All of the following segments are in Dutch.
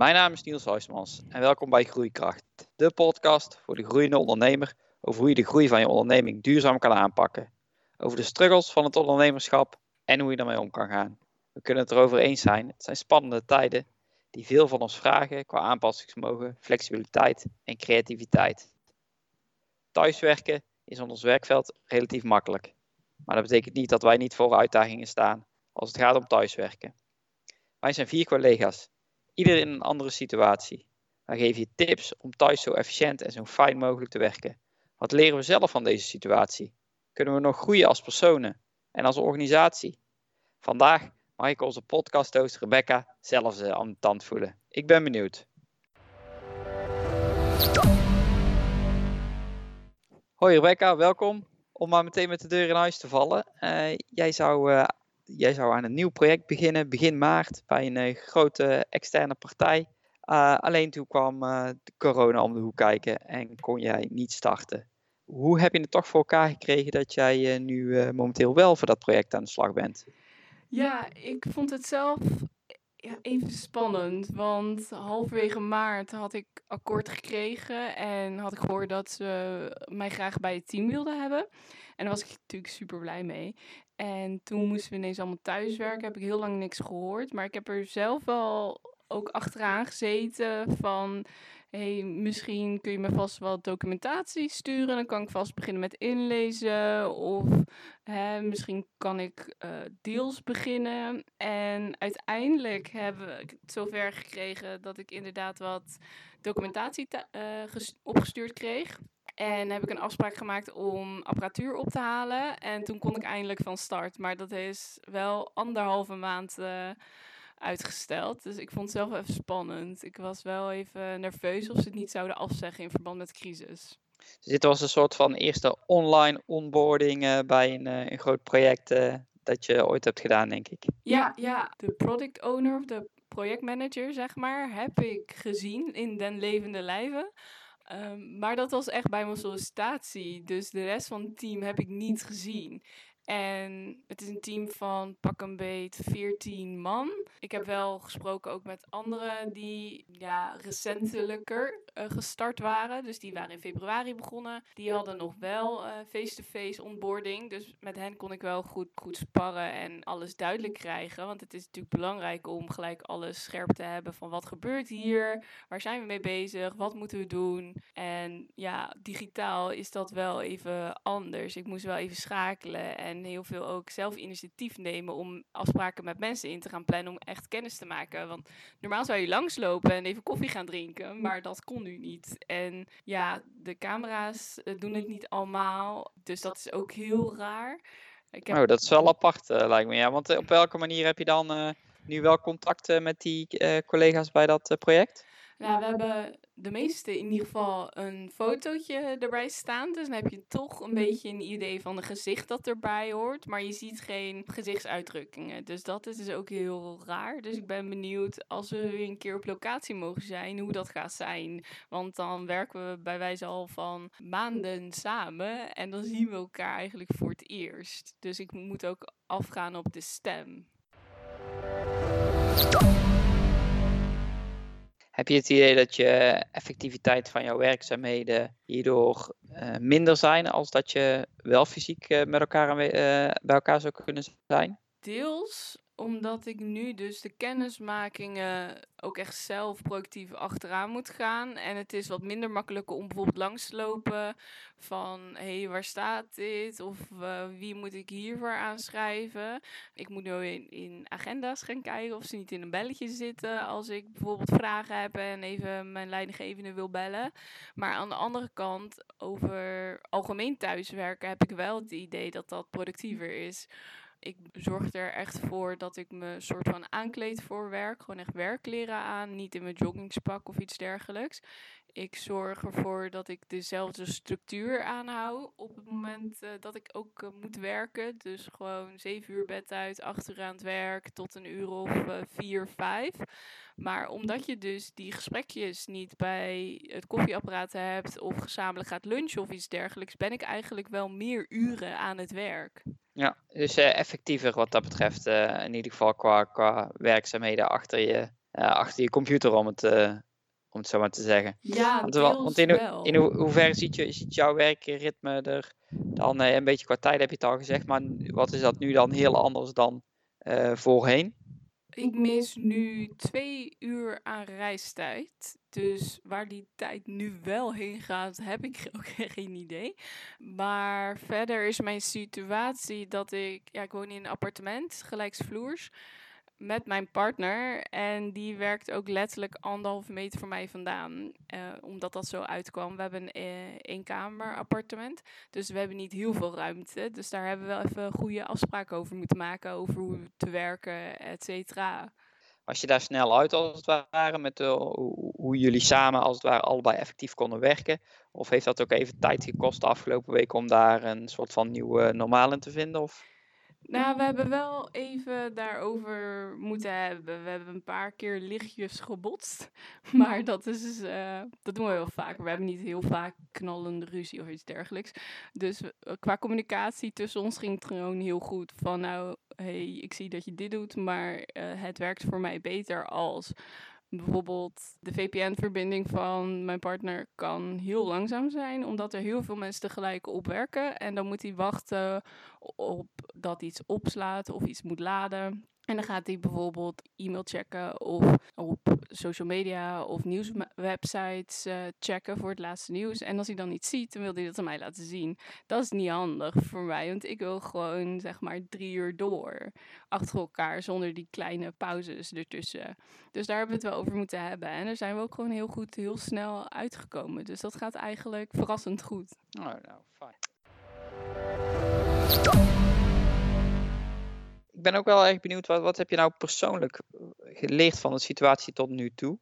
Mijn naam is Niels Huismans en welkom bij Groeikracht, de podcast voor de groeiende ondernemer over hoe je de groei van je onderneming duurzaam kan aanpakken. Over de struggles van het ondernemerschap en hoe je daarmee om kan gaan. We kunnen het erover eens zijn, het zijn spannende tijden die veel van ons vragen qua aanpassingsvermogen, flexibiliteit en creativiteit. Thuiswerken is op ons werkveld relatief makkelijk, maar dat betekent niet dat wij niet voor uitdagingen staan als het gaat om thuiswerken. Wij zijn vier collega's, ieder in een andere situatie. Wij geven je tips om thuis zo efficiënt en zo fijn mogelijk te werken. Wat leren we zelf van deze situatie? Kunnen we nog groeien als personen en als organisatie? Vandaag mag ik onze podcast-host Rebecca zelf aan de tand voelen. Ik ben benieuwd. Hoi Rebecca, welkom. Om maar meteen met de deur in huis te vallen. Uh, jij zou uh, jij zou aan een nieuw project beginnen, begin maart, bij een uh, grote externe partij. Uh, alleen toen kwam de corona om de hoek kijken en kon jij niet starten. Hoe heb je het toch voor elkaar gekregen dat jij nu momenteel wel voor dat project aan de slag bent? Ja, ik vond het zelf ja, even spannend. Want halverwege maart had ik akkoord gekregen en had ik gehoord dat ze mij graag bij het team wilden hebben. En daar was ik natuurlijk super blij mee. En toen moesten we ineens allemaal thuiswerken. Heb ik heel lang niks gehoord. Maar ik heb er zelf wel ook achteraan gezeten van... hey, misschien kun je me vast wel documentatie sturen. Dan kan ik vast beginnen met inlezen. Of hè, misschien kan ik uh, deels beginnen. En uiteindelijk hebben we het zover gekregen dat ik inderdaad wat documentatie uh, opgestuurd kreeg. En heb ik een afspraak gemaakt om apparatuur op te halen. En toen kon ik eindelijk van start. Maar dat is wel anderhalve maand uh, uitgesteld. Dus ik vond het zelf even spannend. Ik was wel even nerveus of ze het niet zouden afzeggen in verband met de crisis. Dus dit was een soort van eerste online onboarding uh, bij een, uh, een, groot project dat je ooit hebt gedaan, denk ik. Ja, ja, de product owner of de projectmanager, zeg maar, heb ik gezien in den levende lijven. Um, maar dat was echt bij mijn sollicitatie. Dus de rest van het team heb ik niet gezien. En het is een team van pak een beet 14 man. Ik heb wel gesproken ook met anderen die ja, recentelijker uh, gestart waren. Dus die waren in februari begonnen. Die hadden nog wel eh, face-to-face onboarding. Dus met hen kon ik wel goed, goed sparren en alles duidelijk krijgen. Want het is natuurlijk belangrijk om gelijk alles scherp te hebben van wat gebeurt hier? Waar zijn we mee bezig? Wat moeten we doen? En ja, digitaal is dat wel even anders. Ik moest wel even schakelen en heel veel ook zelf initiatief nemen om afspraken met mensen in te gaan plannen om echt kennis te maken. Want normaal zou je langslopen en even koffie gaan drinken, maar dat kon nu niet. En ja, de camera's eh, doen het niet allemaal, dus dat is ook heel raar. Ik heb... Oh, dat is wel apart, uh, lijkt me. Ja, want uh, op welke manier heb je dan nu wel contact met die collega's bij dat project? Nou, we hebben de meeste in ieder geval een fotootje erbij staan. Dus dan heb je toch een beetje een idee van een gezicht dat erbij hoort. Maar je ziet geen gezichtsuitdrukkingen. Dus dat is dus ook heel raar. Dus ik ben benieuwd als we weer een keer op locatie mogen zijn, hoe dat gaat zijn. Want dan werken we bij wijze al van maanden samen. En dan zien we elkaar eigenlijk voor het eerst. Dus ik moet ook afgaan op de stem. Heb je het idee dat je effectiviteit van jouw werkzaamheden hierdoor uh, minder zijn als dat je wel fysiek uh, met elkaar uh, bij elkaar zou kunnen zijn? Deels omdat ik nu dus de kennismakingen ook echt zelf proactief achteraan moet gaan. En het is wat minder makkelijk om bijvoorbeeld langs te lopen van hé, hey, waar staat dit? Of uh, wie moet ik hiervoor aanschrijven? Ik moet nu in, in agenda's gaan kijken of ze niet in een belletje zitten als ik bijvoorbeeld vragen heb en even mijn leidinggevende wil bellen. Maar aan de andere kant, over algemeen thuiswerken heb ik wel het idee dat dat productiever is ik zorg er echt voor dat ik me soort van aankleed voor werk. Gewoon echt werkleren aan, niet in mijn joggingspak of iets dergelijks. Ik zorg ervoor dat ik dezelfde structuur aanhoud op het moment uh, dat ik ook uh, moet werken. Dus gewoon zeven uur bed uit, acht uur aan het werk, tot een uur of uh, vier, vijf. Maar omdat je dus die gesprekjes niet bij het koffieapparaat hebt of gezamenlijk gaat lunchen of iets dergelijks, ben ik eigenlijk wel meer uren aan het werk. Ja, dus effectiever wat dat betreft, in ieder geval qua, qua werkzaamheden achter je achter je computer, om het, om het zo maar te zeggen. Ja, Want, want in, ho- wel. in ho- hoeverre ziet, je, ziet jouw werkritme er dan een beetje qua tijd, heb je het al gezegd, maar wat is dat nu dan heel anders dan eh, voorheen? Ik mis nu twee uur aan reistijd. Dus waar die tijd nu wel heen gaat, heb ik ook geen idee. Maar verder is mijn situatie dat ik... Ja, ik woon in een appartement, gelijksvloers, met mijn partner. En die werkt ook letterlijk anderhalve meter van mij vandaan. eh, omdat dat zo uitkwam. We hebben een eh, eenkamer appartement. Dus we hebben niet heel veel ruimte. Dus daar hebben we wel even goede afspraken over moeten maken. Over hoe te werken, et cetera. Was je daar snel uit als het ware, met eh, hoe jullie samen als het ware allebei effectief konden werken? Of heeft dat ook even tijd gekost de afgelopen week om daar een soort van nieuwe normaal in te vinden? Of? Nou, we hebben wel even daarover moeten hebben. We hebben een paar keer lichtjes gebotst. Maar dat, is, eh, dat doen we heel vaak. We hebben niet heel vaak knallende ruzie of iets dergelijks. Dus eh, qua communicatie tussen ons ging het gewoon heel goed. Van nou, hey, ik zie dat je dit doet, maar eh, het werkt voor mij beter als bijvoorbeeld de VPN-verbinding van mijn partner kan heel langzaam zijn, omdat er heel veel mensen tegelijk opwerken. En dan moet hij wachten op dat iets opslaat of iets moet laden. En dan gaat hij bijvoorbeeld e-mail checken of op social media of nieuwswebsites eh, checken voor het laatste nieuws. En als hij dan iets ziet, dan wil hij dat aan mij laten zien. Dat is niet handig voor mij, want ik wil gewoon zeg maar drie uur door achter elkaar zonder die kleine pauzes ertussen. Dus daar hebben we het wel over moeten hebben. En daar zijn we ook gewoon heel goed, heel snel uitgekomen. Dus dat gaat eigenlijk verrassend goed. Oh, nou, fijn. Ik ben ook wel erg benieuwd, wat, wat heb je nou persoonlijk eh, geleerd van de situatie tot nu toe?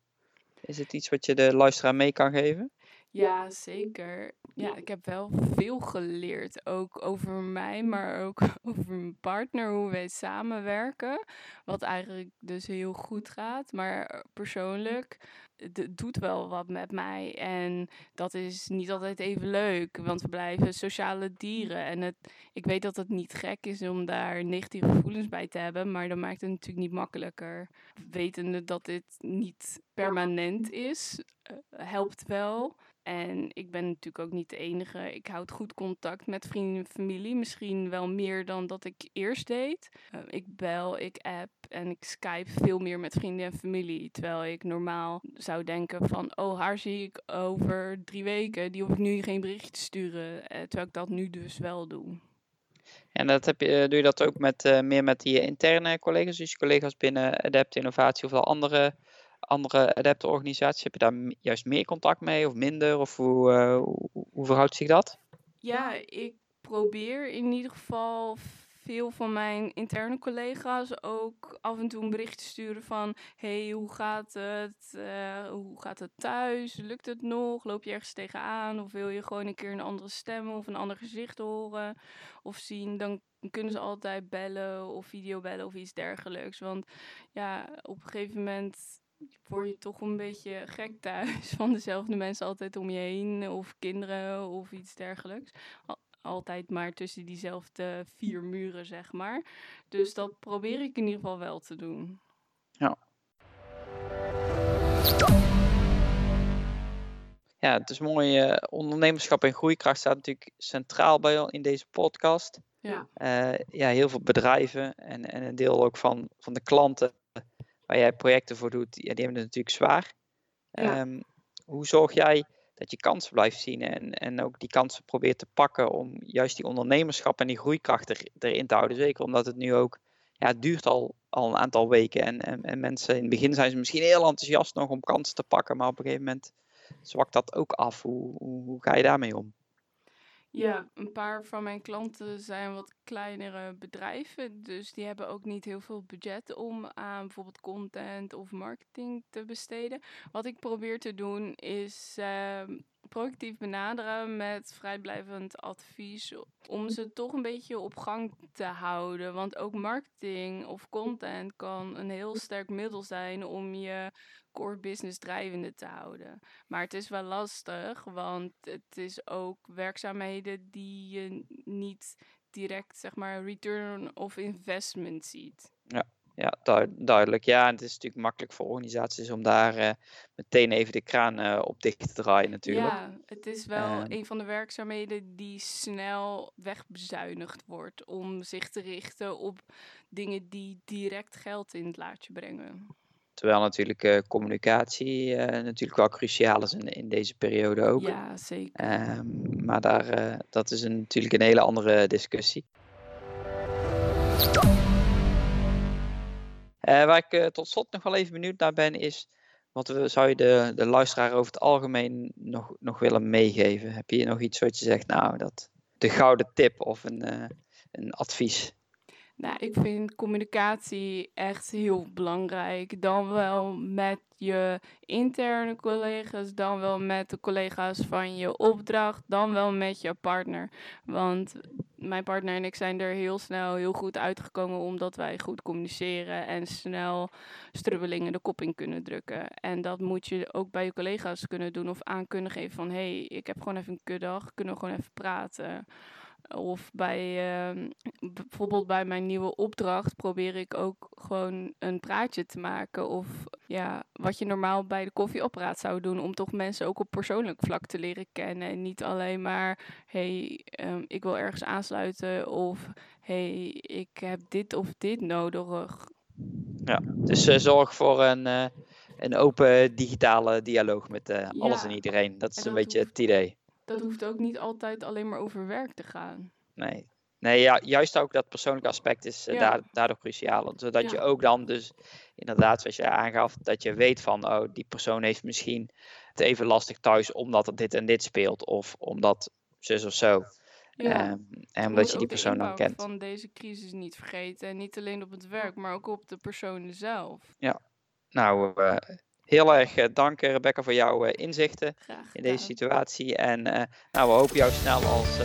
Is het iets wat je de luisteraar mee kan geven? Ja, zeker. Ja, ik heb wel veel geleerd. Ook over mij, maar ook over mijn partner, hoe wij samenwerken. Wat eigenlijk dus heel goed gaat. Maar persoonlijk, het doet wel wat met mij. En dat is niet altijd even leuk, want we blijven sociale dieren. En het, ik weet dat het niet gek is om daar negatieve gevoelens bij te hebben, maar dat maakt het natuurlijk niet makkelijker. Wetende dat dit niet permanent is, eh, helpt wel. En ik ben natuurlijk ook niet de enige. Ik houd goed contact met vrienden en familie. Misschien wel meer dan dat ik eerst deed. Uh, ik bel, ik app en ik skype veel meer met vrienden en familie. Terwijl ik normaal zou denken van... oh, haar zie ik over drie weken. Die hoef ik nu geen berichtje te sturen. Uh, terwijl ik dat nu dus wel doe. En dat heb je, doe je dat ook met, meer met die interne collega's? Dus je collega's binnen Adapt Innovatie of wel andere andere adapterorganisaties? Heb je daar juist meer contact mee of minder? Of hoe, uh, hoe, verhoudt zich dat? Ja, ik probeer in ieder geval veel van mijn interne collega's ook af en toe een bericht te sturen van... hey, hoe gaat het? Uh, hoe gaat het thuis? Lukt het nog? Loop je ergens tegenaan? Of wil je gewoon een keer een andere stem of een ander gezicht horen of zien? Dan kunnen ze altijd bellen of videobellen of iets dergelijks. Want ja, op een gegeven moment word je toch een beetje gek thuis van dezelfde mensen altijd om je heen of kinderen of iets dergelijks. Altijd maar tussen diezelfde vier muren, zeg maar. Dus dat probeer ik in ieder geval wel te doen. Ja. Ja, het is mooi. Uh, ondernemerschap en groeikracht staat natuurlijk centraal bij in deze podcast. Ja. Uh, ja, heel veel bedrijven en, en een deel ook van, van de klanten waar jij projecten voor doet, ja, die hebben het natuurlijk zwaar. Ja. Um, hoe zorg jij dat je kansen blijft zien en, en ook die kansen probeert te pakken om juist die ondernemerschap en die groeikracht er, erin te houden? Zeker omdat het nu ook, ja, het duurt al, al een aantal weken en, en, en mensen in het begin zijn ze misschien heel enthousiast nog om kansen te pakken, maar op een gegeven moment zwakt dat ook af. Hoe, hoe, hoe ga je daarmee om? Ja, een paar van mijn klanten zijn wat kleinere bedrijven. Dus die hebben ook niet heel veel budget om aan bijvoorbeeld content of marketing te besteden. Wat ik probeer te doen is uh, proactief benaderen met vrijblijvend advies. Om ze toch een beetje op gang te houden. Want ook marketing of content kan een heel sterk middel zijn om je core business drijvende te houden. Maar het is wel lastig, want het is ook werkzaamheden die je niet direct, zeg maar, return of investment ziet. Ja. duidelijk. Ja, en het is natuurlijk makkelijk voor organisaties om daar uh, meteen even de kraan uh, op dicht te draaien natuurlijk. Ja, het is wel uh, een van de werkzaamheden die snel wegbezuinigd wordt om zich te richten op dingen die direct geld in het laadje brengen. Terwijl natuurlijk uh, communicatie natuurlijk wel cruciaal is in, in deze periode ook. Ja, zeker. Uh, maar daar, dat is een, natuurlijk een hele andere discussie. Waar ik tot slot nog wel even benieuwd naar ben, is wat we, zou je de, de luisteraar over het algemeen nog, nog willen meegeven? Heb je nog iets wat je zegt, nou, dat, de gouden tip of een, een advies? Nou, ik vind communicatie echt heel belangrijk. Dan wel met je interne collega's, dan wel met de collega's van je opdracht, dan wel met je partner. Want mijn partner en ik zijn er heel snel heel goed uitgekomen omdat wij goed communiceren en snel strubbelingen de kop in kunnen drukken. En dat moet je ook bij je collega's kunnen doen of aan kunnen geven van hé, hey, ik heb gewoon even een kuddag, kunnen we gewoon even praten. Of bij uh, bijvoorbeeld bij mijn nieuwe opdracht probeer ik ook gewoon een praatje te maken. Of ja, wat je normaal bij de koffieapparaat zou doen. Om toch mensen ook op persoonlijk vlak te leren kennen. En niet alleen maar hey, um, ik wil ergens aansluiten. Of hey, ik heb dit of dit nodig. Ja, dus uh, zorg voor een, uh, een open digitale dialoog met uh, alles ja. en iedereen. Dat is en een beetje hoeft... het idee dat hoeft ook niet altijd alleen maar over werk te gaan. Nee. Nee, ja, juist ook dat persoonlijke aspect is uh, ja. daardoor cruciaal. Zodat ja. je ook dan dus inderdaad, zoals je aangaf, dat je weet van, oh, die persoon heeft misschien het even lastig thuis omdat er dit en dit speelt. Of omdat zus of zo. Ja. Um, en omdat je die persoon dan kent. van deze crisis niet vergeten. En niet alleen op het werk, maar ook op de persoon zelf. Ja, nou, uh, heel erg uh, dank Rebecca voor jouw uh, inzichten in deze situatie. En nou, we hopen jou snel als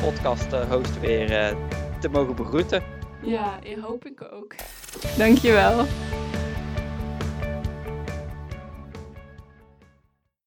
podcast host weer te mogen begroeten. Ja, hoop ik ook. Dankjewel.